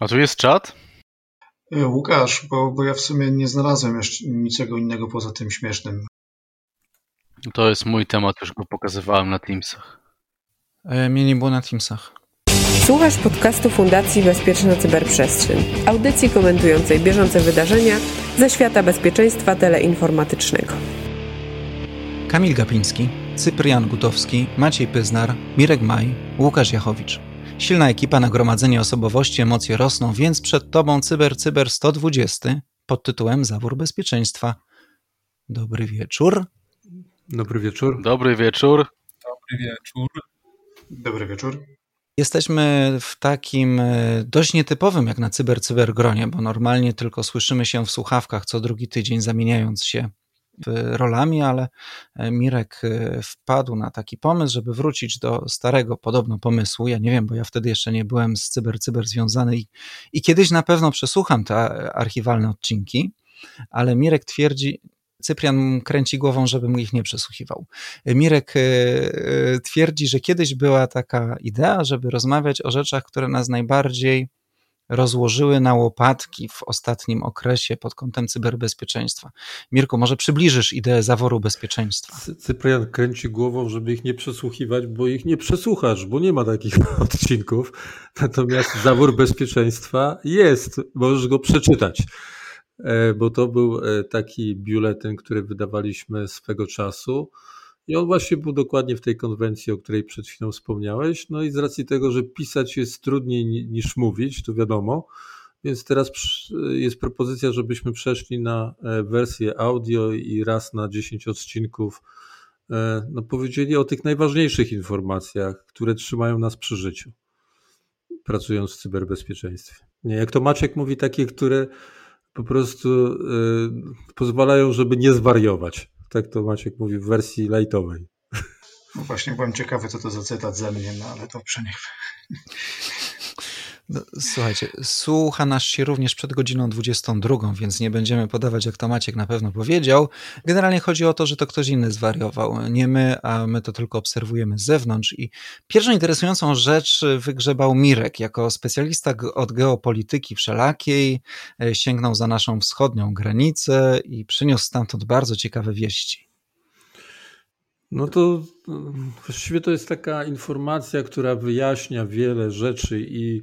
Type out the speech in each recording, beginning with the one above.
A tu jest czat? E, Łukasz, bo, bo ja w sumie nie znalazłem jeszcze niczego innego poza tym śmiesznym. To jest mój temat, już go pokazywałem na Teamsach. E, mnie nie było na Teamsach. Słuchasz podcastu Fundacji Bezpieczna Cyberprzestrzeń, audycji komentującej bieżące wydarzenia ze świata bezpieczeństwa teleinformatycznego. Kamil Gapiński, Cyprian Gutowski, Maciej Pyznar, Mirek Maj, Łukasz Jachowicz. Silna ekipa, nagromadzenie osobowości, emocje rosną, więc przed Tobą Cyber Cyber 120 pod tytułem Zawór Bezpieczeństwa. Dobry wieczór. Dobry wieczór. Dobry wieczór. Dobry wieczór. Dobry wieczór. Jesteśmy w takim e, dość nietypowym jak na cyber cyber gronie, bo normalnie tylko słyszymy się w słuchawkach co drugi tydzień zamieniając się rolami, ale e, Mirek e, wpadł na taki pomysł, żeby wrócić do starego podobno pomysłu. Ja nie wiem, bo ja wtedy jeszcze nie byłem z cyber cyber związany i, i kiedyś na pewno przesłucham te archiwalne odcinki, ale Mirek twierdzi, Cyprian kręci głową, żebym ich nie przesłuchiwał. Mirek e, twierdzi, że kiedyś była taka idea, żeby rozmawiać o rzeczach, które nas najbardziej rozłożyły na łopatki w ostatnim okresie pod kątem cyberbezpieczeństwa. Mirku, może przybliżysz ideę zaworu bezpieczeństwa? Cyprian kręci głową, żeby ich nie przesłuchiwać, bo ich nie przesłuchasz, bo nie ma takich odcinków. Natomiast zawór bezpieczeństwa jest, możesz go przeczytać. E, bo to był e, taki biuletyn, który wydawaliśmy swego czasu. I on właśnie był dokładnie w tej konwencji, o której przed chwilą wspomniałeś. No i z racji tego, że pisać jest trudniej niż mówić, to wiadomo, więc teraz jest propozycja, żebyśmy przeszli na e, wersję audio i raz na 10 odcinków no, powiedzieli o tych najważniejszych informacjach, które trzymają nas przy życiu, pracując w cyberbezpieczeństwie. Nie, jak to Maciek mówi, takie, które po prostu y, pozwalają, żeby nie zwariować. Tak to Maciek mówi w wersji lightowej. No właśnie byłem ciekawy, co to za cytat ze mnie, no ale to przeniech. No, słuchajcie, słucha nas się również przed godziną 22, więc nie będziemy podawać, jak to Maciek na pewno powiedział. Generalnie chodzi o to, że to ktoś inny zwariował, nie my, a my to tylko obserwujemy z zewnątrz. I pierwszą interesującą rzecz wygrzebał Mirek, jako specjalista od geopolityki wszelakiej, e, sięgnął za naszą wschodnią granicę i przyniósł stamtąd bardzo ciekawe wieści. No to właściwie to jest taka informacja, która wyjaśnia wiele rzeczy i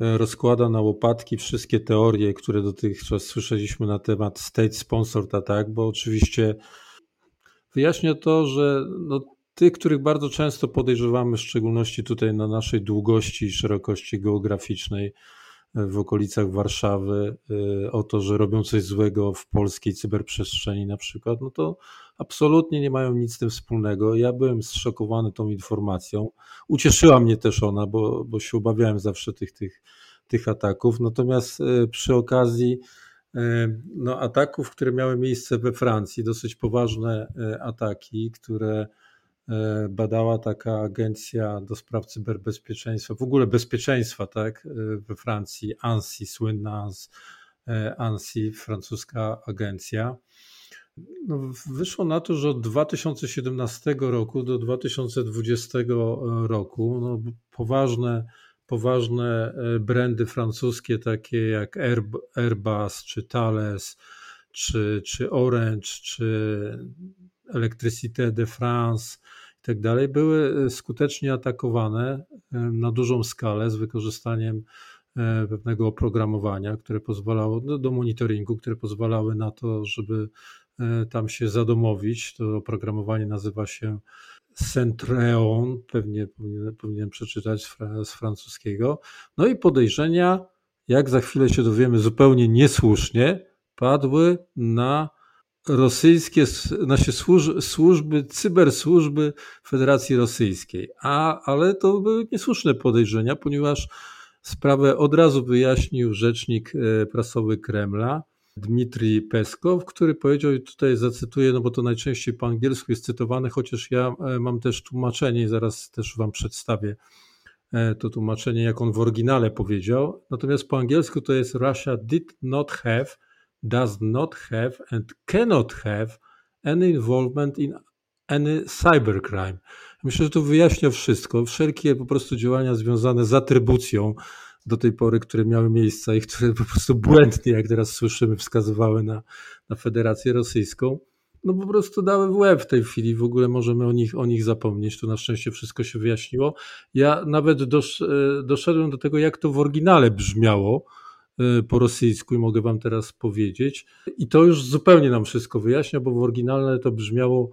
rozkłada na łopatki wszystkie teorie, które dotychczas słyszeliśmy na temat state sponsored attack, bo oczywiście wyjaśnia to, że no, tych, których bardzo często podejrzewamy, w szczególności tutaj na naszej długości i szerokości geograficznej w okolicach Warszawy, y, o to, że robią coś złego w polskiej cyberprzestrzeni na przykład, no to absolutnie nie mają nic z tym wspólnego. Ja byłem zszokowany tą informacją. Ucieszyła mnie też ona, bo, bo się obawiałem zawsze tych, tych, tych ataków. Natomiast e, przy okazji e, no, ataków, które miały miejsce we Francji, dosyć poważne ataki, które badała taka agencja do spraw cyberbezpieczeństwa, w ogóle bezpieczeństwa, tak, we Francji, ANSI, słynna ANSI, francuska agencja. No, wyszło na to, że od 2017 roku do 2020 roku no, poważne, poważne e, brandy francuskie, takie jak Airbus, czy Thales, czy, czy Orange, czy Electricité de France tak dalej, były e, skutecznie atakowane e, na dużą skalę z wykorzystaniem pewnego oprogramowania, które pozwalało do, do monitoringu, które pozwalały na to, żeby E, tam się zadomowić. To oprogramowanie nazywa się Centreon, pewnie powinienem, powinienem przeczytać z francuskiego. No i podejrzenia, jak za chwilę się dowiemy, zupełnie niesłusznie, padły na rosyjskie, nasze służby, służby, cybersłużby Federacji Rosyjskiej. A, ale to były niesłuszne podejrzenia, ponieważ sprawę od razu wyjaśnił rzecznik e, prasowy Kremla, Dmitrij Peskow, który powiedział, i tutaj zacytuję, no bo to najczęściej po angielsku jest cytowane, chociaż ja e, mam też tłumaczenie i zaraz też Wam przedstawię e, to tłumaczenie, jak on w oryginale powiedział. Natomiast po angielsku to jest Russia did not have, does not have and cannot have any involvement in any cybercrime. Myślę, że to wyjaśnia wszystko. Wszelkie po prostu działania związane z atrybucją do tej pory, które miały miejsce i które po prostu błędnie, jak teraz słyszymy, wskazywały na, na Federację Rosyjską, no po prostu dały w łeb w tej chwili. W ogóle możemy o nich, o nich zapomnieć. To na szczęście wszystko się wyjaśniło. Ja nawet dosz, e, doszedłem do tego, jak to w oryginale brzmiało po rosyjsku i mogę wam teraz powiedzieć. I to już zupełnie nam wszystko wyjaśnia, bo w oryginale to brzmiało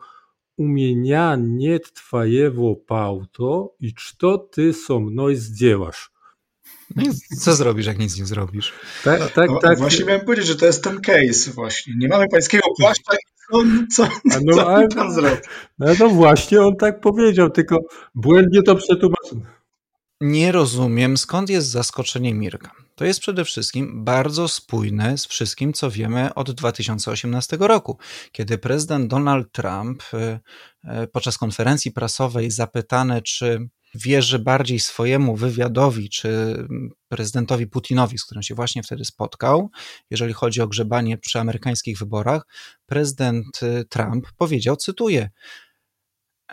u меня нет твоего пауто i co ty so mną zdziełasz. No i co zrobisz, jak nic nie zrobisz? Tak, tak, no, tak. Właśnie miałem powiedzieć, że to jest ten case właśnie. Nie mamy pańskiego płaszcza co, co, no, co ale, pan zrobi? No, no właśnie on tak powiedział, tylko błędnie to przetłumaczył. Nie rozumiem, skąd jest zaskoczenie Mirka. To jest przede wszystkim bardzo spójne z wszystkim, co wiemy od 2018 roku, kiedy prezydent Donald Trump y, y, podczas konferencji prasowej zapytany, czy wierzy bardziej swojemu wywiadowi, czy prezydentowi Putinowi, z którym się właśnie wtedy spotkał, jeżeli chodzi o grzebanie przy amerykańskich wyborach, prezydent y, Trump powiedział, cytuję,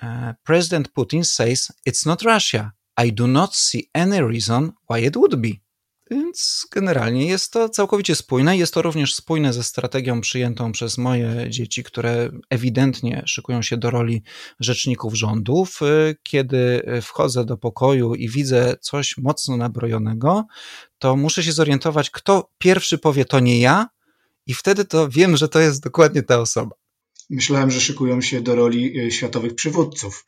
e, President Putin says it's not Russia. I do not see any reason why it would be. Więc generalnie jest to całkowicie spójne. Jest to również spójne ze strategią przyjętą przez moje dzieci, które ewidentnie szykują się do roli rzeczników rządów. Kiedy wchodzę do pokoju i widzę coś mocno nabrojonego, to muszę się zorientować, kto pierwszy powie to nie ja, i wtedy to wiem, że to jest dokładnie ta osoba. Myślałem, że szykują się do roli y, światowych przywódców.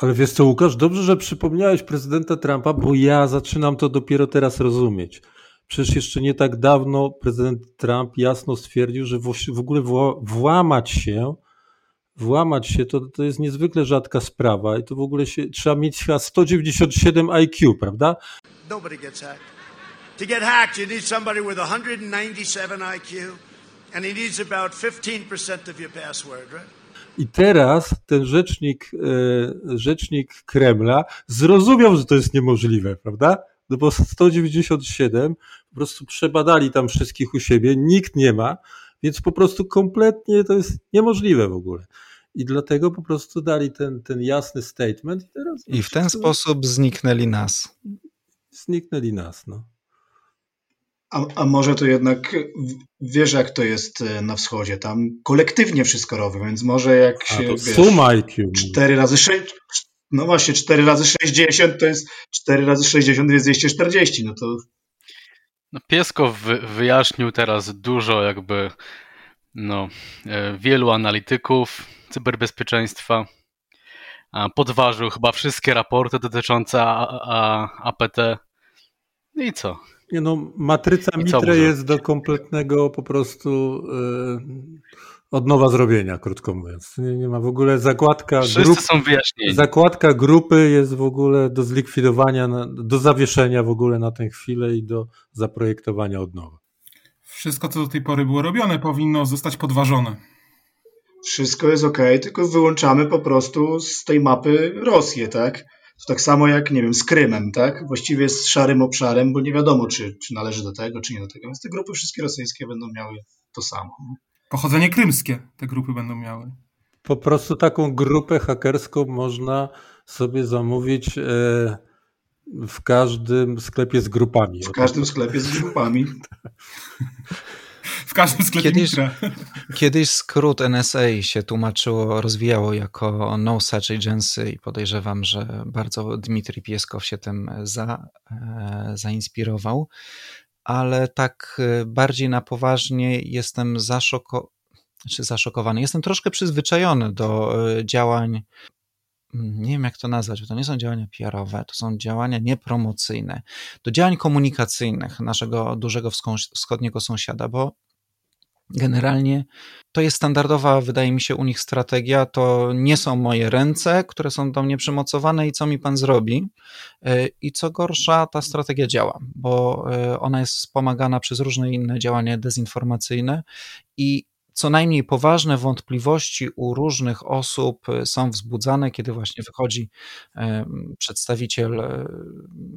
Ale wiesz co, Łukasz, dobrze, że przypomniałeś prezydenta Trumpa, bo ja zaczynam to dopiero teraz rozumieć. Przecież jeszcze nie tak dawno prezydent Trump jasno stwierdził, że w ogóle włamać się, włamać się to, to jest niezwykle rzadka sprawa i to w ogóle się, trzeba mieć chyba 197 IQ, prawda? Nobody gets hacked. To get hacked you need somebody with 197 IQ and he needs about 15% of your password, right? I teraz ten rzecznik, e, rzecznik Kremla zrozumiał, że to jest niemożliwe, prawda? No bo 197 po prostu przebadali tam wszystkich u siebie, nikt nie ma, więc po prostu kompletnie to jest niemożliwe w ogóle. I dlatego po prostu dali ten, ten jasny statement. I, teraz I w ten sposób zniknęli nas. Zniknęli nas, no. A, a może to jednak wiesz, jak to jest e, na wschodzie? Tam kolektywnie wszystko robią, więc może jak się. A to wiesz, suma IQ. 4 razy 6. No właśnie, 4 razy 60 to jest 4 razy 60 jest 240. No to. No Piesko wy, wyjaśnił teraz dużo, jakby no, e, wielu analityków cyberbezpieczeństwa. Podważył chyba wszystkie raporty dotyczące APT. No I co? Nie no, matryca Mitre jest do kompletnego po prostu yy, od nowa zrobienia, krótko mówiąc. Nie, nie ma w ogóle zakładka Wszyscy grup, są wyjaśnieni. Zakładka grupy jest w ogóle do zlikwidowania, do zawieszenia w ogóle na tę chwilę i do zaprojektowania od nowa. Wszystko, co do tej pory było robione, powinno zostać podważone. Wszystko jest ok, tylko wyłączamy po prostu z tej mapy Rosję, tak? To tak samo jak, nie wiem, z Krymem, tak? Właściwie jest szarym obszarem, bo nie wiadomo, czy, czy należy do tego, czy nie do tego. Więc te grupy wszystkie rosyjskie będą miały to samo. Pochodzenie krymskie te grupy będą miały. Po prostu taką grupę hakerską można sobie zamówić e, w każdym sklepie z grupami. W każdym sklepie z grupami. w każdym sklepie kiedyś, kiedyś skrót NSA się tłumaczyło, rozwijało jako No Such Agency i podejrzewam, że bardzo Dmitrij Pieskow się tym za, e, zainspirował, ale tak e, bardziej na poważnie jestem zaszoko, czy zaszokowany. Jestem troszkę przyzwyczajony do e, działań nie wiem jak to nazwać, bo to nie są działania PR-owe, to są działania niepromocyjne, do działań komunikacyjnych naszego dużego wschodniego sąsiada, bo Generalnie to jest standardowa, wydaje mi się, u nich strategia. To nie są moje ręce, które są do mnie przymocowane i co mi pan zrobi. E, I co gorsza, ta strategia działa, bo e, ona jest wspomagana przez różne inne działania dezinformacyjne i co najmniej poważne wątpliwości u różnych osób są wzbudzane, kiedy właśnie wychodzi e, przedstawiciel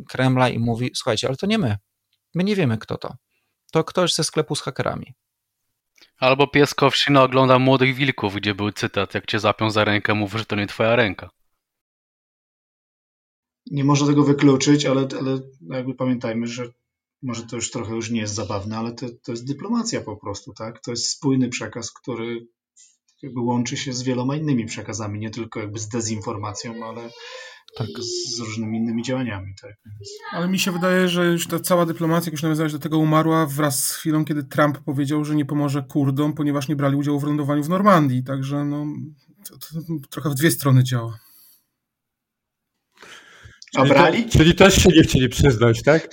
Kremla i mówi: Słuchajcie, ale to nie my. My nie wiemy, kto to. To ktoś ze sklepu z hakerami. Albo pies Kowszyna ogląda Młodych Wilków, gdzie był cytat, jak cię zapią za rękę, mów, że to nie twoja ręka. Nie można tego wykluczyć, ale, ale jakby pamiętajmy, że może to już trochę już nie jest zabawne, ale to, to jest dyplomacja po prostu, tak? To jest spójny przekaz, który jakby łączy się z wieloma innymi przekazami, nie tylko jakby z dezinformacją, ale tak. z różnymi innymi działaniami. Tak. Ale mi się wydaje, że już ta cała dyplomacja, jak już nawiązałeś do tego, umarła wraz z chwilą, kiedy Trump powiedział, że nie pomoże Kurdom, ponieważ nie brali udziału w lądowaniu w Normandii. Także no, to, to trochę w dwie strony działa. A brali? Czyli, czyli też się nie chcieli przyznać, tak?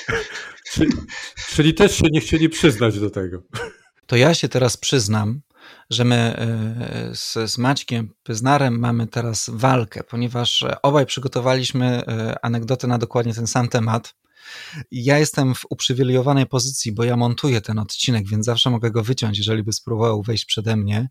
czyli, czyli też się nie chcieli przyznać do tego. To ja się teraz przyznam, że my e, z, z Maćkiem Pyznarem mamy teraz walkę, ponieważ obaj przygotowaliśmy e, anegdotę na dokładnie ten sam temat. Ja jestem w uprzywilejowanej pozycji, bo ja montuję ten odcinek, więc zawsze mogę go wyciąć, jeżeli by spróbował wejść przede mnie,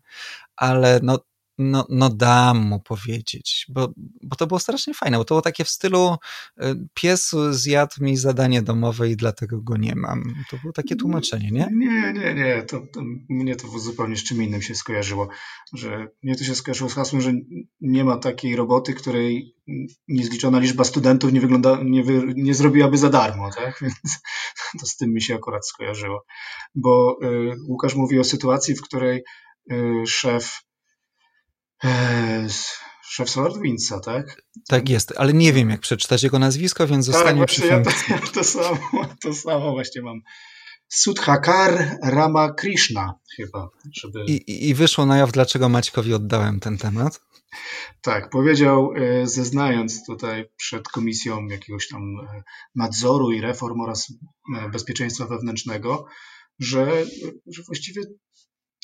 ale no, no, no dam mu powiedzieć, bo, bo to było strasznie fajne, bo to było takie w stylu y, pies zjadł mi zadanie domowe i dlatego go nie mam. To było takie tłumaczenie, nie? Nie, nie, nie. To, to, mnie to zupełnie z czym innym się skojarzyło. Że mnie to się skojarzyło z hasłem, że nie ma takiej roboty, której niezliczona liczba studentów nie, wygląda, nie, wy, nie zrobiłaby za darmo, tak? Więc to z tym mi się akurat skojarzyło. Bo y, Łukasz mówi o sytuacji, w której y, szef szef SolarWindsa, tak? Tak jest, ale nie wiem jak przeczytać jego nazwisko, więc tak, zostanie przy ja to, ja to, samo, to samo właśnie mam. Sudhakar Ramakrishna chyba. Żeby... I, I wyszło na jaw, dlaczego Maćkowi oddałem ten temat. Tak, powiedział, e, zeznając tutaj przed komisją jakiegoś tam e, nadzoru i reform oraz e, bezpieczeństwa wewnętrznego, że, że właściwie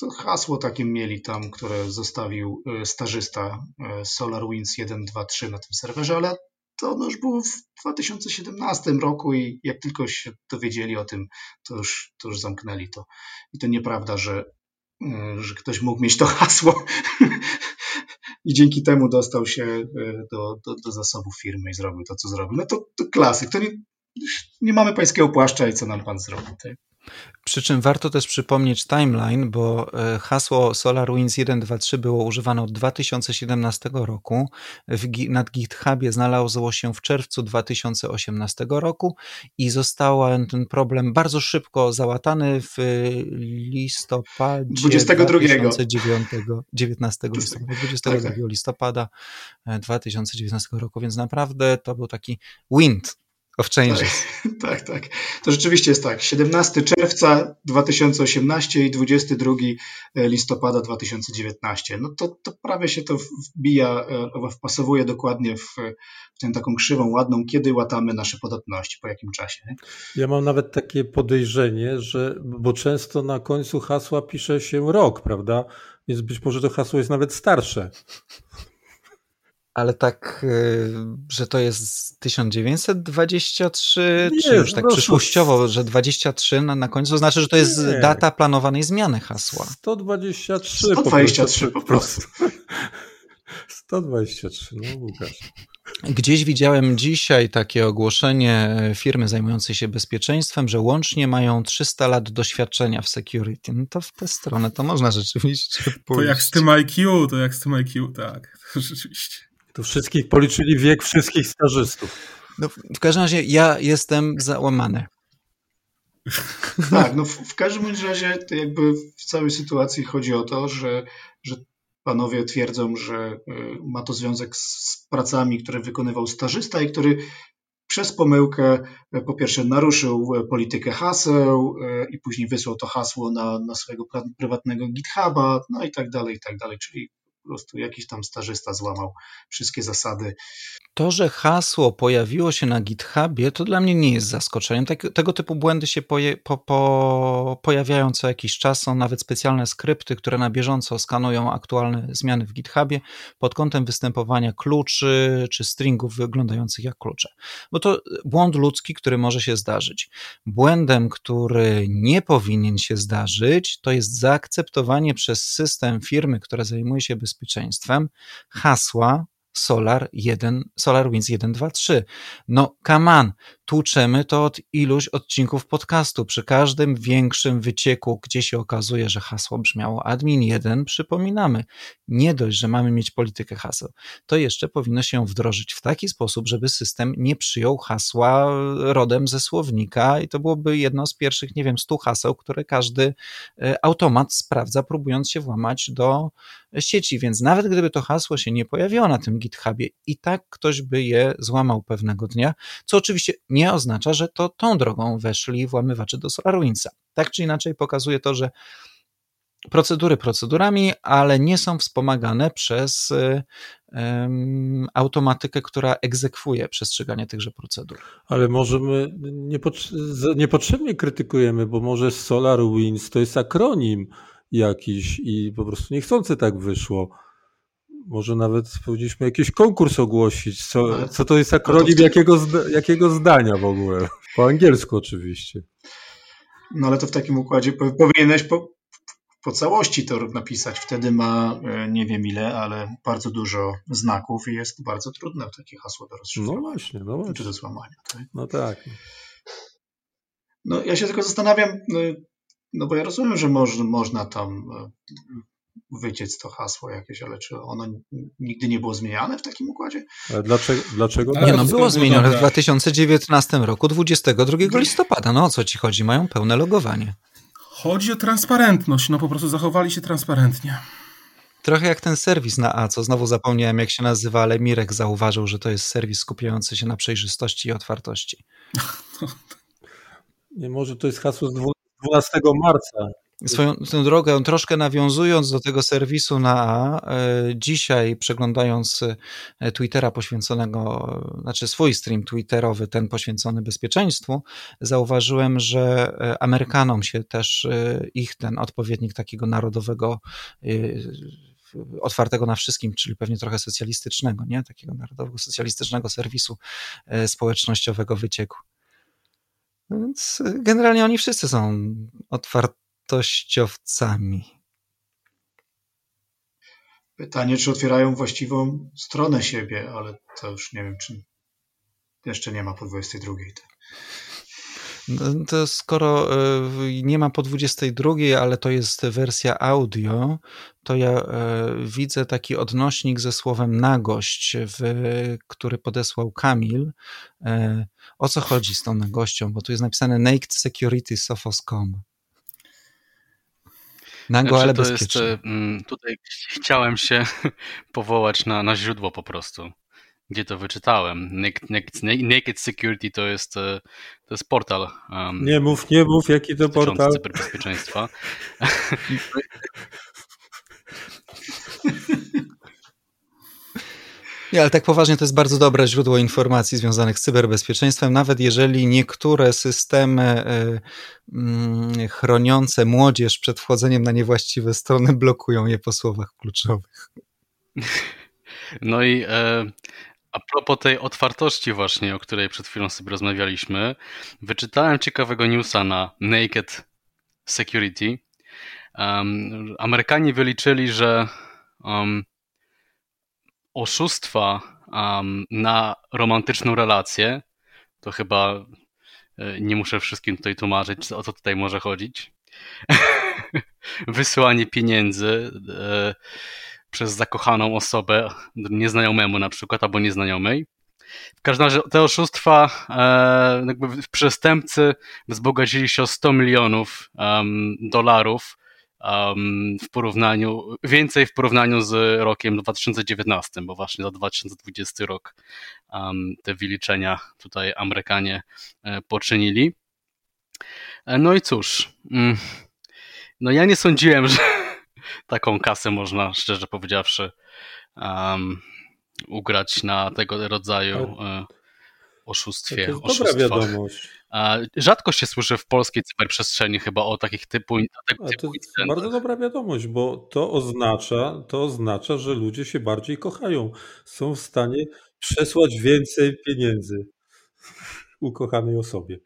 to hasło takie mieli tam, które zostawił e, stażysta e, SolarWinds 123 na tym serwerze, ale to już było w 2017 roku i jak tylko się dowiedzieli o tym, to już, to już zamknęli to. I to nieprawda, że, e, że ktoś mógł mieć to hasło i dzięki temu dostał się do, do, do zasobów firmy i zrobił to, co zrobił. No to, to klasyk. To nie, nie mamy pańskiego płaszcza i co nam pan zrobił. Tak? Przy czym warto też przypomnieć timeline, bo e, hasło SolarWinds 123 było używane od 2017 roku. W, nad GitHubie znalazło się w czerwcu 2018 roku i został ten problem bardzo szybko załatany w listopadzie 22. 2009, 19 listopada, 22 tak, tak. listopada 2019 roku, więc naprawdę to był taki wind of Changes. Tak, tak, tak. To rzeczywiście jest tak. 17 czerwca 2018 i 22 listopada 2019. No to, to prawie się to wbija, e, wpasowuje dokładnie w, w tę taką krzywą ładną, kiedy łatamy nasze podatności, po jakim czasie. Nie? Ja mam nawet takie podejrzenie, że, bo często na końcu hasła pisze się rok, prawda? Więc być może to hasło jest nawet starsze ale tak, y, że to jest 1923, nie, czy już tak przyszłościowo, że 23 na, na końcu, to znaczy, że to jest nie. data planowanej zmiany hasła. 123 123 po prostu. 123, no Łukasz. Gdzieś widziałem dzisiaj takie ogłoszenie firmy zajmującej się bezpieczeństwem, że łącznie mają 300 lat doświadczenia w security. No to w tę stronę to można rzeczywiście pójść. To jak z tym IQ, to jak z tym IQ, tak, to rzeczywiście. To wszystkich policzyli wiek wszystkich stażystów. No, w każdym razie ja jestem załamany. Tak, no w, w każdym razie jakby w całej sytuacji chodzi o to, że, że panowie twierdzą, że y, ma to związek z pracami, które wykonywał stażysta i który przez pomyłkę y, po pierwsze naruszył y, politykę haseł i później wysłał to hasło na, na swojego prywatnego GitHuba, no i tak dalej, i tak dalej, czyli po prostu jakiś tam stażysta złamał wszystkie zasady. To, że hasło pojawiło się na GitHubie, to dla mnie nie jest zaskoczeniem. Tak, tego typu błędy się poje, po, po, pojawiają co jakiś czas. Są nawet specjalne skrypty, które na bieżąco skanują aktualne zmiany w GitHubie pod kątem występowania kluczy czy stringów wyglądających jak klucze. Bo to błąd ludzki, który może się zdarzyć. Błędem, który nie powinien się zdarzyć, to jest zaakceptowanie przez system firmy, która zajmuje się bezpieczeństwem, bezpieczeństwem hasła Solar 1, SolarWinds 1, 2, 3. No, come on, tłuczemy to od iluś odcinków podcastu. Przy każdym większym wycieku, gdzie się okazuje, że hasło brzmiało admin 1, przypominamy, nie dość, że mamy mieć politykę haseł, to jeszcze powinno się wdrożyć w taki sposób, żeby system nie przyjął hasła rodem ze słownika. I to byłoby jedno z pierwszych, nie wiem, stu haseł, które każdy e, automat sprawdza, próbując się włamać do sieci, więc nawet gdyby to hasło się nie pojawiło na tym GitHubie i tak ktoś by je złamał pewnego dnia, co oczywiście nie oznacza, że to tą drogą weszli włamywacze do SolarWindsa. Tak czy inaczej pokazuje to, że procedury procedurami, ale nie są wspomagane przez um, automatykę, która egzekwuje przestrzeganie tychże procedur. Ale może my niepotrzebnie krytykujemy, bo może SolarWinds to jest akronim jakiś i po prostu niechcący tak wyszło. Może nawet powinniśmy jakiś konkurs ogłosić. Co, co to jest akronim jakiego, jakiego zdania w ogóle? Po angielsku oczywiście. No ale to w takim układzie powinieneś po, po całości to napisać. Wtedy ma e, nie wiem ile, ale bardzo dużo znaków i jest bardzo trudne takie hasło do rozszyfrowania. No właśnie, no właśnie. Czy do złamania. Tak? No tak. No ja się tylko zastanawiam, no, no bo ja rozumiem, że można, można tam e, wyciec to hasło jakieś, ale czy ono nigdy nie było zmieniane w takim układzie? Ale dlaczego? dlaczego? Nie, no było zmienione w 2019 roku, 22 listopada. No o co ci chodzi? Mają pełne logowanie. Chodzi o transparentność, no po prostu zachowali się transparentnie. Trochę jak ten serwis na A, co znowu zapomniałem jak się nazywa, ale Mirek zauważył, że to jest serwis skupiający się na przejrzystości i otwartości. Nie, może to jest hasło z 12 marca. Swoją drogę, troszkę nawiązując do tego serwisu na A, e, dzisiaj przeglądając e, Twittera poświęconego, znaczy swój stream twitterowy, ten poświęcony bezpieczeństwu, zauważyłem, że e, Amerykanom się też ich ten odpowiednik takiego narodowego otwartego na wszystkim, czyli pewnie trochę socjalistycznego, nie? Takiego narodowego socjalistycznego serwisu społecznościowego wyciekł. No więc generalnie oni wszyscy są otwarci wartościowcami. Pytanie, czy otwierają właściwą stronę siebie, ale to już nie wiem, czy jeszcze nie ma po 22. No, to skoro e, nie ma po 22, ale to jest wersja audio, to ja e, widzę taki odnośnik ze słowem nagość, który podesłał Kamil. E, o co chodzi z tą nagością? Bo tu jest napisane Naked Security Sophos.com. Nago, znaczy, ale bezpiecznie. Jest, mm, tutaj chciałem się powołać na, na źródło po prostu, gdzie to wyczytałem. Naked, naked, naked Security to jest, e, to jest portal. Um, nie mów, nie mów, jaki to portal. cyberbezpieczeństwa. Nie, ale tak poważnie to jest bardzo dobre źródło informacji związanych z cyberbezpieczeństwem, nawet jeżeli niektóre systemy e, mm, chroniące młodzież przed wchodzeniem na niewłaściwe strony blokują je po słowach kluczowych. No i e, a propos tej otwartości właśnie, o której przed chwilą sobie rozmawialiśmy, wyczytałem ciekawego newsa na Naked Security. Um, Amerykanie wyliczyli, że um, oszustwa um, na romantyczną relację, to chyba e, nie muszę wszystkim tutaj tłumaczyć, o co tutaj może chodzić. Wysyłanie pieniędzy e, przez zakochaną osobę, nieznajomemu na przykład, albo nieznajomej. W każdym razie te oszustwa, e, jakby przestępcy wzbogacili się o 100 milionów um, dolarów um, w porównaniu, więcej w porównaniu z rokiem 2019, bo właśnie za 2020 rok um, te wyliczenia tutaj Amerykanie e, poczynili. E, no i cóż, mm, no ja nie sądziłem, że taką kasę można, szczerze powiedziawszy, um, ugrać na tego rodzaju e, oszustwie. To jest dobra wiadomość. Rzadko się słyszy w polskiej cyberprzestrzeni chyba o takich typu, typu To jest bardzo dobra wiadomość, bo to oznacza, to oznacza, że ludzie się bardziej kochają. Są w stanie przesłać więcej pieniędzy ukochanej osobie.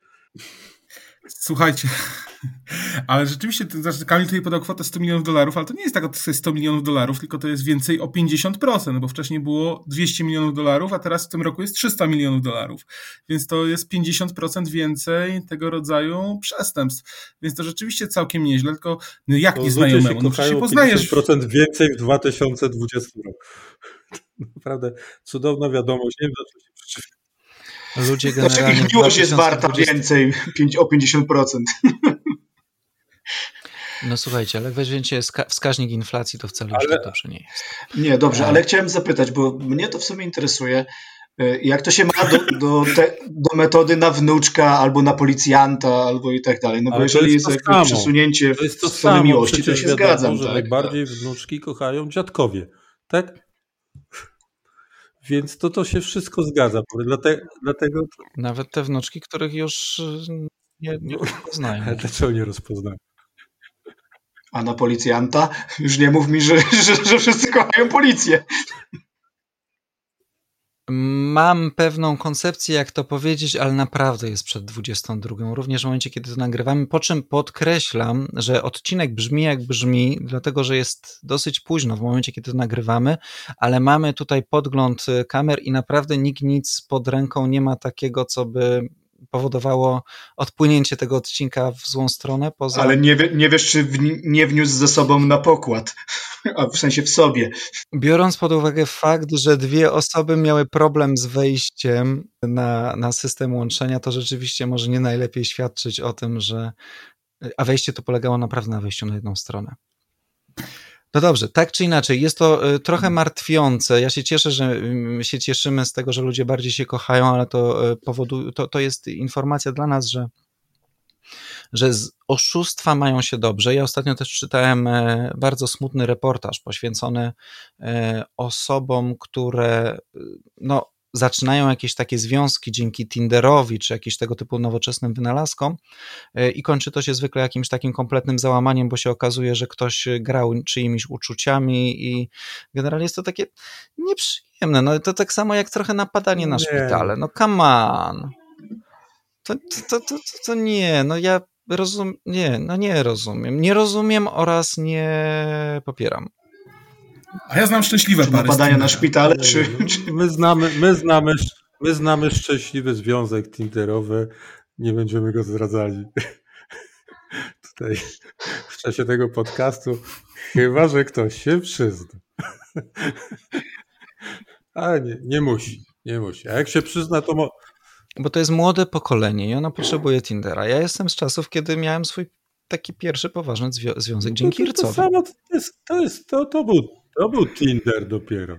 Słuchajcie, Ale rzeczywiście, to znaczy Kamil tutaj podał kwotę 100 milionów dolarów, ale to nie jest tak, że to jest 100 milionów dolarów, tylko to jest więcej o 50%, bo wcześniej było 200 milionów dolarów, a teraz w tym roku jest 300 milionów dolarów. Więc to jest 50% więcej tego rodzaju przestępstw. Więc to rzeczywiście całkiem nieźle, tylko no jak To nie ludzie się znajomemu? No przecież się poznajesz. 50% więcej w 2020 roku. Naprawdę cudowna wiadomość. Nie wiem, dlaczego się. Ludzie Dlaczego generalnie ich w miłość jest warta 2020 więcej o 50%? No słuchajcie, ale weźmiecie ska- wskaźnik inflacji, to wcale już Ale- tak dobrze nie jest. Nie, dobrze, A. ale chciałem zapytać, bo mnie to w sumie interesuje, y, jak to się ma do, do, te, do metody na wnuczka albo na policjanta, albo i tak dalej. No bo Ale to jeżeli jest jest samo. przesunięcie To jest to w stronę samo. miłości, to się wiadomo, zgadzam. że tak? najbardziej wnuczki kochają dziadkowie. Tak? Więc to, to się wszystko zgadza. Dlatego, dlatego Nawet te wnuczki, których już y, nie, nie poznają. ale dlaczego nie rozpoznają? A na policjanta? Już nie mów mi, że, że, że wszyscy kochają policję. Mam pewną koncepcję, jak to powiedzieć, ale naprawdę jest przed 22. Również w momencie, kiedy to nagrywamy. Po czym podkreślam, że odcinek brzmi jak brzmi, dlatego że jest dosyć późno w momencie, kiedy to nagrywamy, ale mamy tutaj podgląd y, kamer i naprawdę nikt nic pod ręką nie ma takiego, co by powodowało odpłynięcie tego odcinka w złą stronę. Poza Ale nie, nie wiesz, czy wni- nie wniósł ze sobą na pokład, a w sensie w sobie. Biorąc pod uwagę fakt, że dwie osoby miały problem z wejściem na, na system łączenia, to rzeczywiście może nie najlepiej świadczyć o tym, że. A wejście to polegało naprawdę na wejściu na jedną stronę. No dobrze, tak czy inaczej, jest to y, trochę martwiące. Ja się cieszę, że mm, się cieszymy z tego, że ludzie bardziej się kochają, ale to, y, powoduje, to, to jest informacja dla nas, że że z oszustwa mają się dobrze. Ja ostatnio też czytałem e, bardzo smutny reportaż poświęcony e, osobom, które e, no, zaczynają jakieś takie związki dzięki Tinderowi czy jakimś tego typu nowoczesnym wynalazkom e, i kończy to się zwykle jakimś takim kompletnym załamaniem, bo się okazuje, że ktoś grał czyimiś uczuciami i generalnie jest to takie nieprzyjemne. No to tak samo jak trochę napadanie na szpitale. No come on. To, to, to, to, to nie, no ja rozumiem, nie, no nie rozumiem. Nie rozumiem oraz nie popieram. A ja znam szczęśliwe Czy pary. z napadania na szpitale, czy, no, czy My znamy, my znamy, my znamy szczęśliwy związek Tinderowy. Nie będziemy go zdradzali. Tutaj w czasie tego podcastu, chyba że ktoś się przyzna. Ale nie, nie musi, nie musi. A jak się przyzna, to mo- Bo to jest młode pokolenie i ono potrzebuje Tindera. Ja jestem z czasów, kiedy miałem swój taki pierwszy poważny zwią- związek dzięki No to, to, to Ircowi. samo, to, jest, to, jest, to, to, był, to był Tinder dopiero.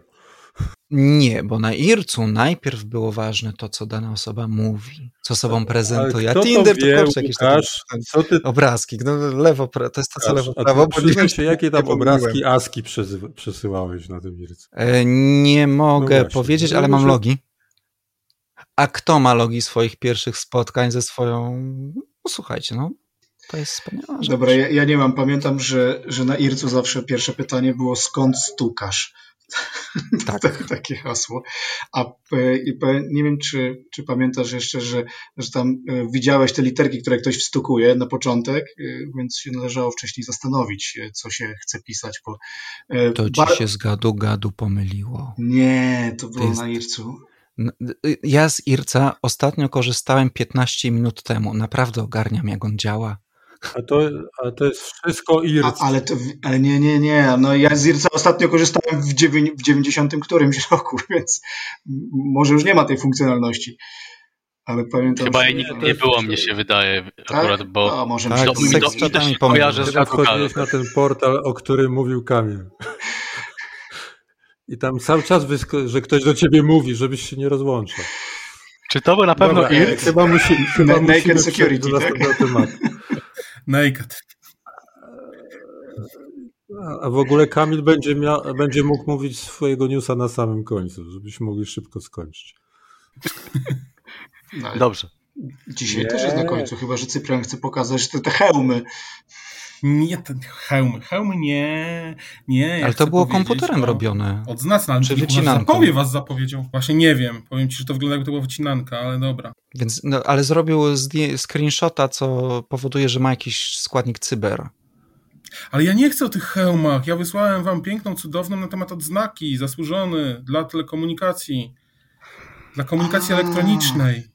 Nie, bo na Ircu najpierw było ważne to, co dana osoba mówi, co sobą prezentuje. A Tinder to to, wie, kurczę, jakieś takie Łukasz, co ty obrazki. No, lewo, pra- to jest to, co lewo, prawo. przyznaj się, jakie tam obrazki ASCII przesy- przesyłałeś na tym Ircu? E, Nie mogę No właśnie, powiedzieć, no ale mam logi. A kto ma logi swoich pierwszych spotkań ze swoją... No słuchajcie, no to jest wspaniała rzecz. Dobra, ja, ja nie mam. Pamiętam, że, że na Ircu zawsze pierwsze pytanie było skąd stukasz? Tak. Takie hasło. A e, nie wiem, czy, czy pamiętasz jeszcze, że, że tam e, widziałeś te literki, które ktoś wstukuje na początek, e, więc się należało wcześniej zastanowić, co się chce pisać. Bo, To ci bar- się z gadu gadu pomyliło. Nie, to było jest- na Ircu. Y, Ja z Irca ostatnio korzystałem 15 minut temu. Naprawdę ogarniam, jak on działa. A to, a to jest wszystko A, Irc. ale, to, ale nie, nie, nie. No ja z Irca ostatnio korzystałem w, dziewię- w 90 którymś roku, więc może już nie ma tej funkcjonalności. Ale pamiętam, Chyba jej nie, nie było, mnie się wydaje Tak? akurat, bo A, może Tak, mi się do, do, mi się kojarzy z wchodziłeś na ten portal, o którym mówił Kamil. I tam cały czas, wysko- że ktoś do ciebie mówi, żebyś się nie rozłączał. Czy to był na pewno Dobra, Ir? e, Chyba, musi, chyba Naked musimy security, do tak? tematu. Naked. A- w ogóle Kamil będzie, mia- będzie mógł mówić swojego newsa na samym końcu, żebyśmy mogli szybko skończyć. No, Dobrze. Dzisiaj Nie. też jest na końcu, chyba że Cyprian chce pokazać te, te hełmy. Nie, ten hełmy, hełmy nie, nie. Ja ale to było komputerem robione. Odznacna, ale Czy wycinanką? Zapowie was zapowiedział. Właśnie nie wiem. Powiem ci, że to wygląda jakby to była wycinanka, ale dobra. Więc, no, ale zrobił screenshota, co powoduje, że ma jakiś składnik cyber. Ale ja nie chcę o tych hełmach. Ja wysłałem wam piękną, cudowną na temat odznaki, zasłużony dla telekomunikacji, dla komunikacji A. elektronicznej.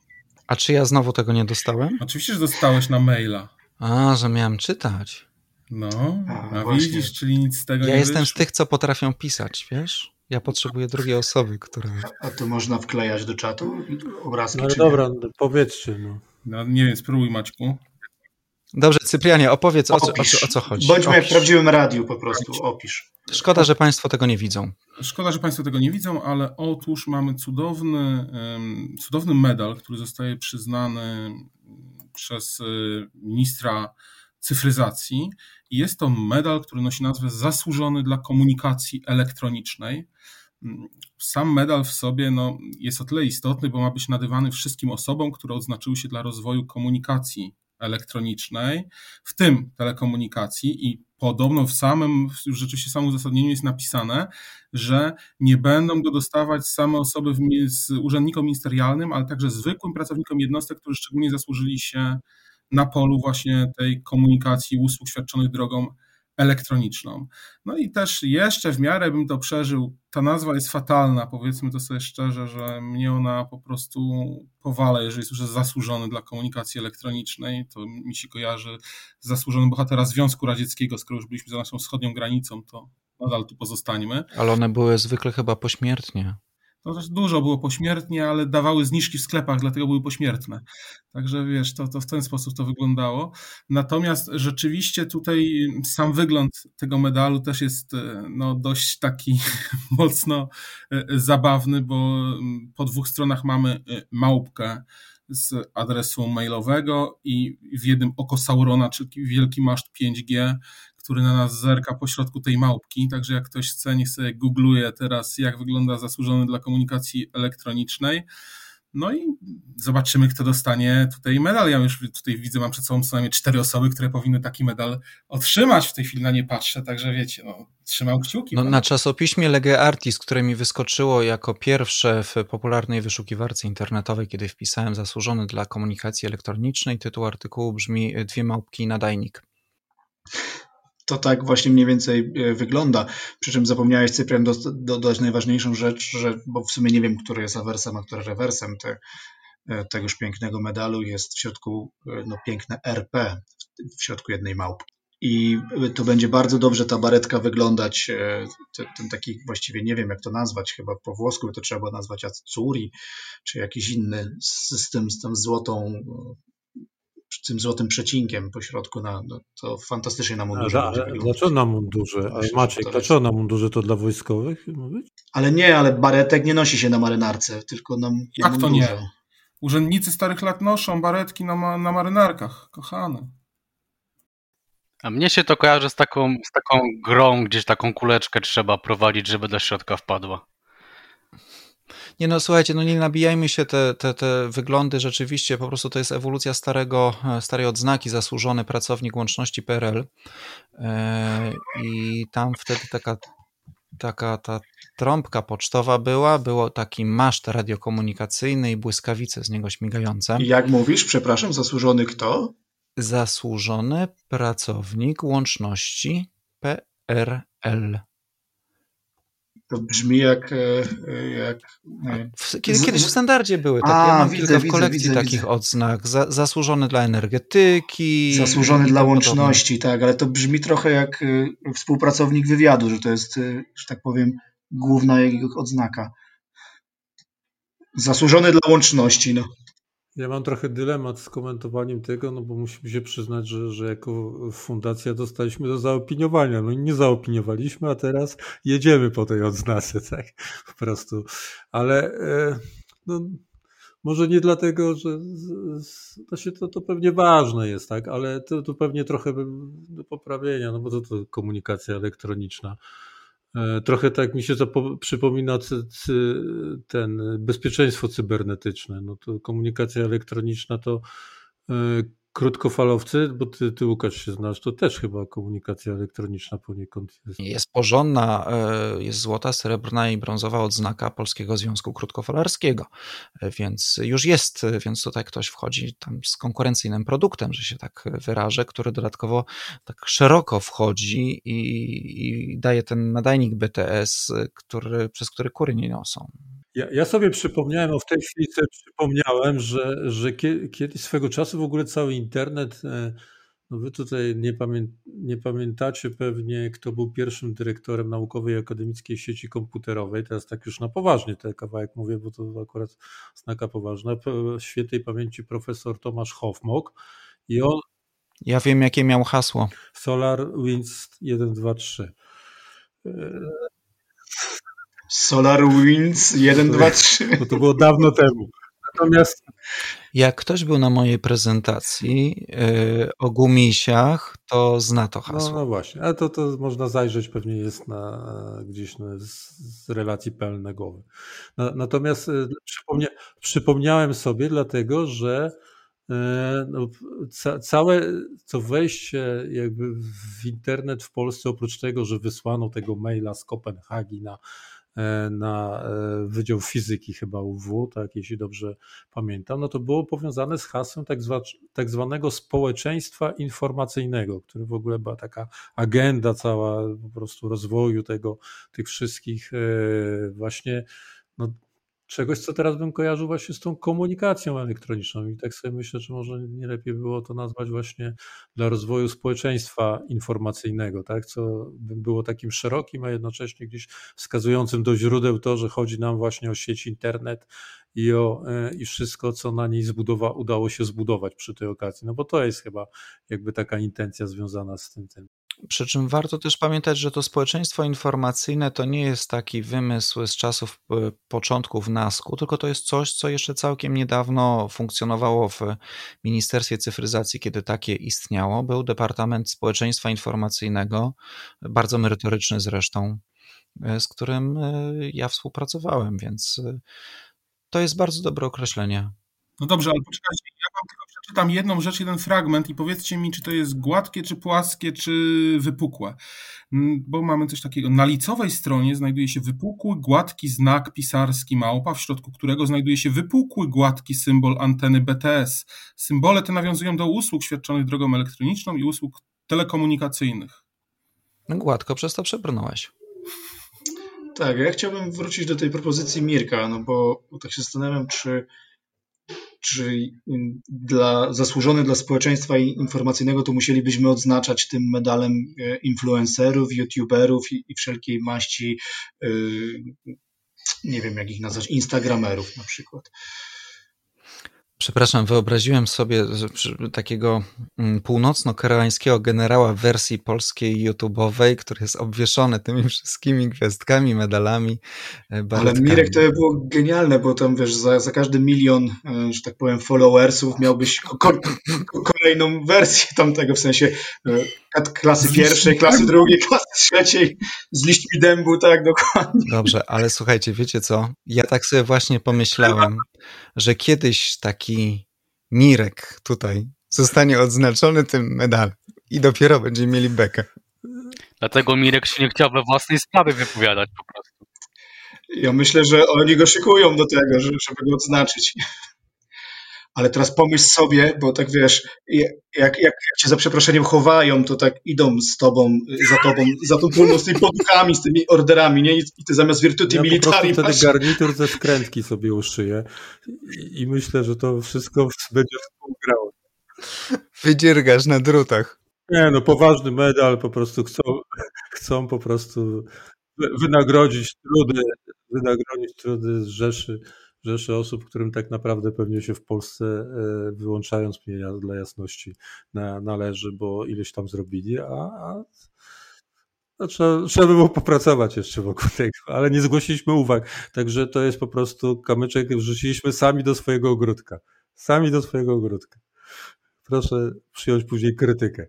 A czy ja znowu tego nie dostałem? Oczywiście, że dostałeś na maila. A, że miałem czytać. No, a, a widzisz, czyli nic z tego ja nie Ja jestem wyszło. z tych, co potrafią pisać, wiesz? Ja potrzebuję drugiej osoby, która... A to można wklejać do czatu obrazki? No dobra, nie? powiedzcie. No. no nie wiem, spróbuj Maćku. Dobrze, Cyprianie, opowiedz o, o, o, co chodzi. Bądźmy opisz. jak w prawdziwym radiu po prostu, opisz. Szkoda, że Państwo tego nie widzą. Szkoda, że Państwo tego nie widzą, ale otóż mamy cudowny, cudowny medal, który zostaje przyznany przez y, ministra cyfryzacji. I jest to medal, który nosi nazwę Zasłużony dla komunikacji elektronicznej. Sam medal w sobie no, jest o tyle istotny, bo ma być nadawany wszystkim osobom, które odznaczyły się dla rozwoju komunikacji elektronicznej, w tym telekomunikacji i podobno w samym, w rzeczywiście samym uzasadnieniu jest napisane, że nie będą go dostawać same osoby w, z urzędnikom ministerialnym, ale także zwykłym pracownikom jednostek, którzy szczególnie zasłużyli się na polu właśnie tej komunikacji usług świadczonych drogą elektroniczną. No i też jeszcze w miarę bym to przeżył. Ta nazwa jest fatalna, powiedzmy to sobie szczerze, że mnie ona po prostu powala, jeżeli słyszę zasłużony dla komunikacji elektronicznej, to mi się kojarzy zasłużony bohatera Związku Radzieckiego, skoro już byliśmy za naszą wschodnią granicą, to nadal tu pozostańmy. Ale one były zwykle chyba pośmiertnie. No też dużo było pośmiertnie, ale dawały zniżki w sklepach, dlatego były pośmiertne. Także wiesz, to, to w ten sposób to wyglądało. Natomiast rzeczywiście tutaj sam wygląd tego medalu też jest e, no, dość taki mocno e, zabawny, bo po dwóch stronach mamy e, małpkę z adresu mailowego i w jednym oko Saurona, czyli wielki maszt 5G, który na nas zerka po środku tej małpki. Także jak ktoś chce, niech sobie googluje teraz, jak wygląda zasłużony dla komunikacji elektronicznej. No i zobaczymy, kto dostanie tutaj medal. Ja już tutaj widzę, mam przed sobą co najmniej cztery osoby, które powinny taki medal otrzymać. W tej chwili na nie patrzę, także wiecie, no, trzymam kciuki. No, na czasopiśmie Lege Artis, które mi wyskoczyło jako pierwsze w popularnej wyszukiwarce internetowej, kiedy wpisałem zasłużony dla komunikacji elektronicznej, tytuł artykułu brzmi Dwie małpki i nadajnik to tak właśnie mniej więcej e, wygląda. Przy czym zapomniałeś, Cyprian, dodać najważniejszą rzecz, że, bo w sumie nie wiem, który jest awersem, a który rewersem te, e, tegoż pięknego medalu. Jest w środku e, no, piękne RP w środku jednej małpy. I to będzie bardzo dobrze ta baretka wyglądać, ten, taki właściwie nie wiem jak to nazwać, chyba po włosku to trzeba nazwać Atsuri, czy jakiś inny tym, z tą złotą tym złotym przecinkiem po środku, na, no, to fantastycznie na mundurze. Ale, ale dlaczego na mundurze? Ale Maciek, dlaczego na mundurze to dla wojskowych? Ale nie, ale baretek nie nosi się na marynarce, tylko na, na Jak mundurze. to nie? Urzędnicy starych lat noszą baretki na, na marynarkach, kochane. A mnie się to kojarzy z taką, z taką grą, gdzieś taką kuleczkę trzeba prowadzić, żeby do środka wpadła. Nie no, słuchajcie, no nie nabijajmy się te, te, te wyglądy, rzeczywiście po prostu to jest ewolucja starego, starej odznaki, zasłużony pracownik łączności PRL e, i tam wtedy taka, taka ta trąbka pocztowa była, było taki maszt radiokomunikacyjny i błyskawice z niego śmigające. I jak mówisz, przepraszam, zasłużony kto? Zasłużony pracownik łączności PRL. To brzmi jak. E, jak Kiedy, kiedyś w standardzie były takie. A, ja mam widzę, kilka w kolekcji widzę, takich widzę. odznak. Za, zasłużony dla energetyki. Zasłużony dla łączności, tak, ale to brzmi trochę jak e, współpracownik wywiadu, że to jest, e, że tak powiem, główna jego odznaka. Zasłużony dla łączności, no. Ja mam trochę dylemat z komentowaniem tego, no bo musimy się przyznać, że, że jako fundacja dostaliśmy do zaopiniowania. No i nie zaopiniowaliśmy, a teraz jedziemy po tej odznace, tak? Po prostu. Ale e, no, może nie dlatego, że to, to, to pewnie ważne jest, tak? Ale to, to pewnie trochę do poprawienia, no bo to, to komunikacja elektroniczna. E, trochę tak mi się przypomina ten bezpieczeństwo cybernetyczne. No to komunikacja elektroniczna to e, krótkofalowcy, bo ty, ty Łukasz się znasz, to też chyba komunikacja elektroniczna poniekąd jest. Jest porządna, e, jest złota, srebrna i brązowa odznaka Polskiego Związku Krótkofalarskiego, e, więc już jest, więc tutaj ktoś wchodzi tam z konkurencyjnym produktem, że się tak wyrażę, który dodatkowo tak szeroko wchodzi i, i daje ten nadajnik BTS, który, przez który kury nie niosą. Ja, ja, sobie przypomniałem, o w tej chwili sobie przypomniałem, że, że kiedyś swego czasu w ogóle cały internet, e, no wy tutaj nie, pamię, nie pamiętacie pewnie, kto był pierwszym dyrektorem Naukowej Akademickiej Sieci Komputerowej, teraz tak już na poważnie ten kawałek mówię, bo to akurat znaka poważna, świętej pamięci profesor Tomasz Hofmok i on... Ja wiem, jakie miał hasło. Solar Winds 1, 2, 3. SolarWinds 1, 2, 3. Bo to było dawno temu. Natomiast. Jak ktoś był na mojej prezentacji yy, o gumisiach, to zna to hasło. No, no właśnie, ale to, to można zajrzeć, pewnie jest na, gdzieś na, z, z relacji pełnego. Na, natomiast y, przypomnia, przypomniałem sobie, dlatego że no, ca, całe to wejście jakby w internet w Polsce, oprócz tego, że wysłano tego maila z Kopenhagi na E, na e, Wydział Fizyki chyba UW, tak, jeśli dobrze pamiętam, no to było powiązane z hasłem tak, zwa, tak zwanego społeczeństwa informacyjnego, który w ogóle była taka agenda cała po prostu rozwoju tego, tych wszystkich e, właśnie no, czegoś, co teraz bym kojarzył właśnie z tą komunikacją elektroniczną. I tak sobie myślę, że może nie lepiej było to nazwać właśnie dla rozwoju społeczeństwa informacyjnego, tak? co by było takim szerokim, a jednocześnie gdzieś wskazującym do źródeł to, że chodzi nam właśnie o sieć internet i o e, i wszystko, co na niej zbudowa, udało się zbudować przy tej okazji. No bo to jest chyba jakby taka intencja związana z tym. tym. Przy czym warto też pamiętać, że to społeczeństwo informacyjne to nie jest taki wymysł z czasów e, początków NASK-u, tylko to jest coś, co jeszcze całkiem niedawno funkcjonowało w Ministerstwie Cyfryzacji, kiedy takie istniało. Był Departament Społeczeństwa Informacyjnego, bardzo merytoryczny zresztą, e, z którym e, ja współpracowałem, więc to jest bardzo dobre określenie. No dobrze, ale poczekajcie, ja wam tylko przeczytam jedną rzecz, jeden fragment i powiedzcie mi, czy to jest gładkie, czy płaskie, czy wypukłe. Mm, bo mamy coś takiego. Na licowej stronie znajduje się wypukły, gładki znak pisarski małpa, w środku którego znajduje się wypukły, gładki symbol anteny BTS. Symbole te nawiązują do usług świadczonych drogą elektroniczną i usług telekomunikacyjnych. No gładko przez to przebrnąłeś. Tak, ja chciałbym wrócić do tej propozycji Mirka, no bo tak się zastanawiam, czy czy dla, zasłużony dla społeczeństwa informacyjnego, to musielibyśmy odznaczać tym medalem e, influencerów, youtuberów i, i wszelkiej maści, yy, nie wiem jak ich nazwać, instagramerów na przykład. Przepraszam, wyobraziłem sobie takiego mm, północno-koreańskiego generała w wersji polskiej YouTube'owej, który jest obwieszony tymi wszystkimi gwiazdkami, medalami. E. Ale Mirek to by było genialne, bo tam wiesz, za, za każdy milion, e, że tak powiem, followersów miałbyś ko kolejną wersję tamtego, w sensie e, klasy pierwszej, klasy drugiej, klasy trzeciej, z liśćmi dębu, tak, dokładnie. Dobrze, ale słuchajcie, wiecie co? Ja tak sobie właśnie pomyślałem, że kiedyś taki Mirek tutaj zostanie odznaczony tym medalem i dopiero będziemy mieli bekę. Dlatego Mirek się nie chciał we własnej sprawie wypowiadać po prostu. Ja myślę, że oni go szykują do tego, żeby go odznaczyć ale teraz pomyśl sobie, bo tak wiesz, jak, jak, jak cię za przeproszeniem chowają, to tak idą z tobą, za tobą, za tą pólną z tymi podukami, z tymi orderami, nie? I ty zamiast wirtuty ja militari po wtedy garnitur ze skrętki sobie uszyję i, i myślę, że to wszystko będzie współgrało. Wydziergasz na drutach. Nie, no poważny medal, po prostu chcą, chcą po prostu wynagrodzić trudy, wynagrodzić trudy z Rzeszy rzeszy osób, którym tak naprawdę pewnie się w Polsce, e, wyłączając mnie dla jasności, na, należy, bo ileś tam zrobili, a, a no, trzeba, trzeba by było popracować jeszcze wokół tego, ale nie zgłosiliśmy uwag. Także to jest po prostu kamyczek, wrzuciliśmy sami do swojego ogródka. Sami do swojego ogródka. Proszę przyjąć później krytykę.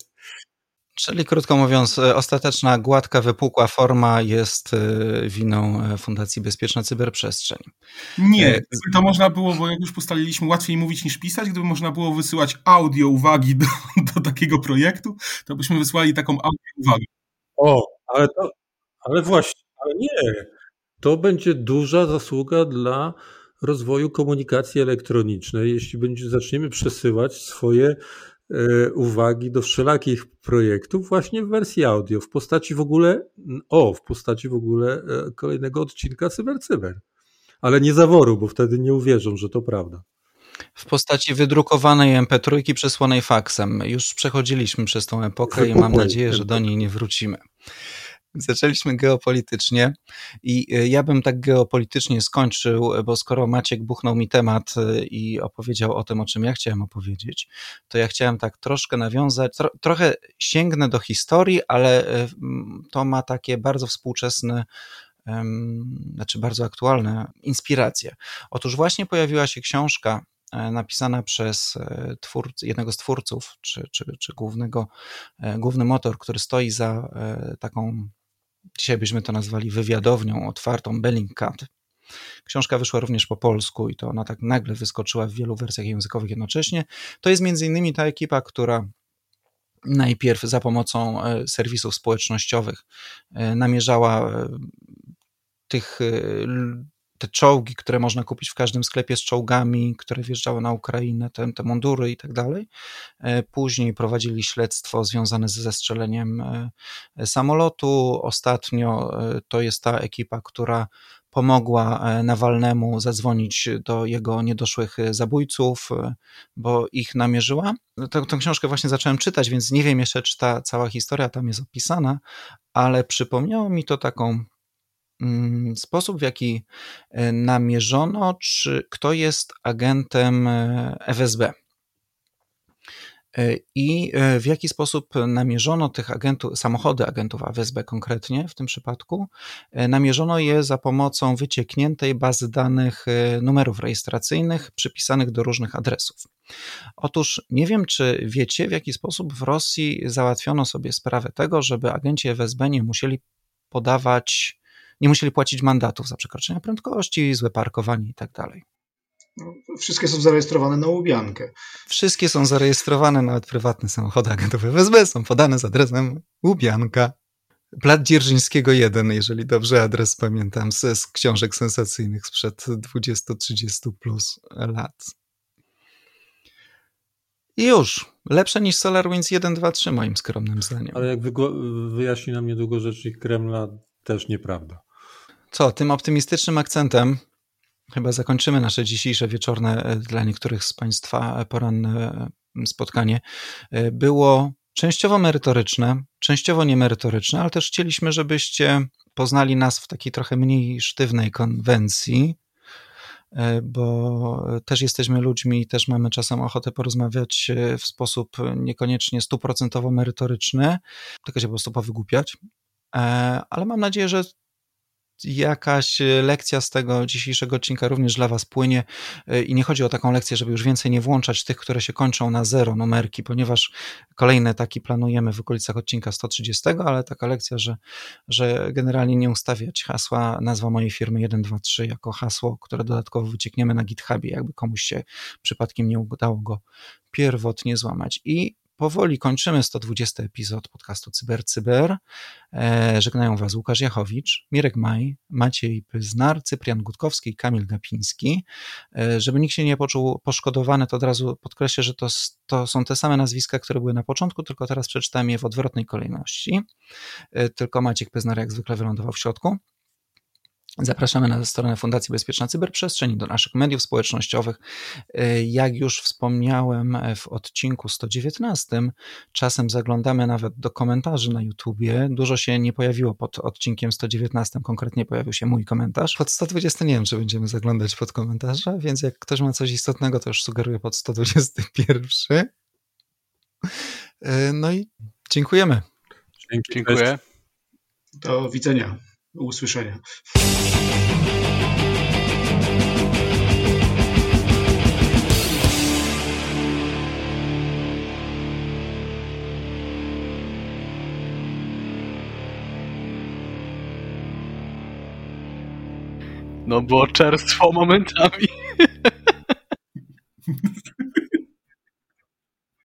Czyli krótko mówiąc, e, ostateczna, gładka, wypukła forma jest e, winą e, Fundacji Bezpieczna Cyberprzestrzeń. Nie, to można było, bo jak już ustaliliśmy, łatwiej mówić niż pisać. Gdyby można było wysyłać audio uwagi do, do takiego projektu, to byśmy wysłali taką audio uwagę. O, ale to, ale właśnie, ale nie. To będzie duża zasługa dla rozwoju komunikacji elektronicznej, jeśli będzie, zaczniemy przesyłać swoje uwagi do wszelakich projektów właśnie w wersji audio, w postaci w ogóle, o, w postaci w ogóle e, kolejnego odcinka Cyber Cyber. Ale nie zaworu, bo wtedy nie uwierzą, że to prawda. W postaci wydrukowanej MP3 przesłanej faksem. Już przechodziliśmy przez tą epokę i mam nadzieję, że do niej nie wrócimy. Zaczęliśmy geopolitycznie i e, ja bym tak geopolitycznie skończył, bo skoro Maciek buchnął mi temat e, i opowiedział o tym, o czym ja chciałem opowiedzieć, to ja chciałem tak troszkę nawiązać, tro, trochę sięgnę do historii, ale e, to ma takie bardzo współczesne znaczy bardzo aktualne inspiracje. Otóż właśnie pojawiła się książka napisana przez jednego z twórców, czy, czy, czy głównego, główny motor, który stoi za taką dzisiaj byśmy to nazwali wywiadownią otwartą Bellingcat. Książka wyszła również po polsku i to ona tak nagle wyskoczyła w wielu wersjach językowych jednocześnie. To jest między innymi ta ekipa, która najpierw za pomocą e, serwisów społecznościowych e, namierzała e, tych te czołgi, które można kupić w każdym sklepie z czołgami, które wjeżdżały na Ukrainę, te, te mundury i tak dalej. E, później prowadzili śledztwo związane ze zestrzeleniem e, samolotu. Ostatnio e, to jest ta ekipa, która pomogła Nawalnemu zadzwonić do jego niedoszłych zabójców, bo ich namierzyła. Tę, tę książkę właśnie zacząłem czytać, więc nie wiem jeszcze, czy ta cała historia tam jest opisana, ale przypomniało mi to taką sposób, w jaki e, namierzono, czy kto jest agentem e, FSB. E, I w jaki sposób namierzono tych agentów, samochody agentów FSB konkretnie w tym przypadku, namierzono je za pomocą wyciekniętej bazy danych numerów rejestracyjnych przypisanych do różnych adresów. Otóż nie wiem, czy wiecie, w jaki sposób w Rosji załatwiono sobie sprawę tego, żeby agenci FSB nie musieli podawać nie musieli płacić mandatów za przekroczenie prędkości, złe parkowanie i tak dalej. No, wszystkie są zarejestrowane na Łubiankę. Wszystkie są zarejestrowane, nawet prywatne samochody agentowe FSB są podane z adresem Łubianka. Plat Dzierżyńskiego 1, jeżeli dobrze adres pamiętam, z, z książek sensacyjnych sprzed 20-30 plus lat. I już. Lepsze niż SolarWinds 1, 2, 3 moim skromnym zdaniem. Ale jak wyjaśni nam niedługo rzecznik Kremla, też nieprawda. Co, tym optymistycznym akcentem chyba zakończymy nasze dzisiejsze wieczorne e, dla niektórych z Państwa e, poranne e, spotkanie. Było częściowo merytoryczne, częściowo niemerytoryczne, ale też chcieliśmy, żebyście poznali nas w takiej trochę mniej sztywnej konwencji, bo też jesteśmy ludźmi i też mamy czasem ochotę porozmawiać w sposób niekoniecznie stuprocentowo merytoryczny, tylko się po prostu powygłupiać. Ale mam nadzieję, że jakaś e, lekcja z tego dzisiejszego odcinka również dla Was płynie e, i nie chodzi o taką lekcję, żeby już więcej nie włączać tych, które się kończą na zero numerki, ponieważ kolejne taki planujemy w okolicach odcinka 130, ale taka lekcja, że, że generalnie nie ustawiać hasła, nazwa mojej firmy 123 jako hasło, które dodatkowo wyciekniemy na GitHubie, jakby komuś się przypadkiem nie udało go pierwotnie złamać. I powoli kończymy 120 epizod podcastu CyberCyber. Cyber. żegnają Was Łukasz Jachowicz, Mirek Maj, Maciej Pyznar, Cyprian Gutkowski i Kamil Gapiński. E, żeby nikt się nie poczuł poszkodowany, to od razu podkreślę, że to, to są te same nazwiska, które były na początku, tylko teraz przeczytałem je w odwrotnej kolejności. E, tylko Maciek Pyznar jak zwykle wylądował w środku. Zapraszamy na stronę Fundacji Bezpieczna Cyberprzestrzeń, do naszych mediów społecznościowych. Jak już wspomniałem w odcinku 119, czasem zaglądamy nawet do komentarzy na YouTubie. Dużo się nie pojawiło pod odcinkiem 119, konkretnie pojawił się mój komentarz. Pod 120 nie wiem, czy będziemy zaglądać pod komentarze, więc jak ktoś ma coś istotnego, to już sugeruję pod 121. No i dziękujemy. Dziękuję. Do widzenia usłyszenia. No było czerstwo momentami.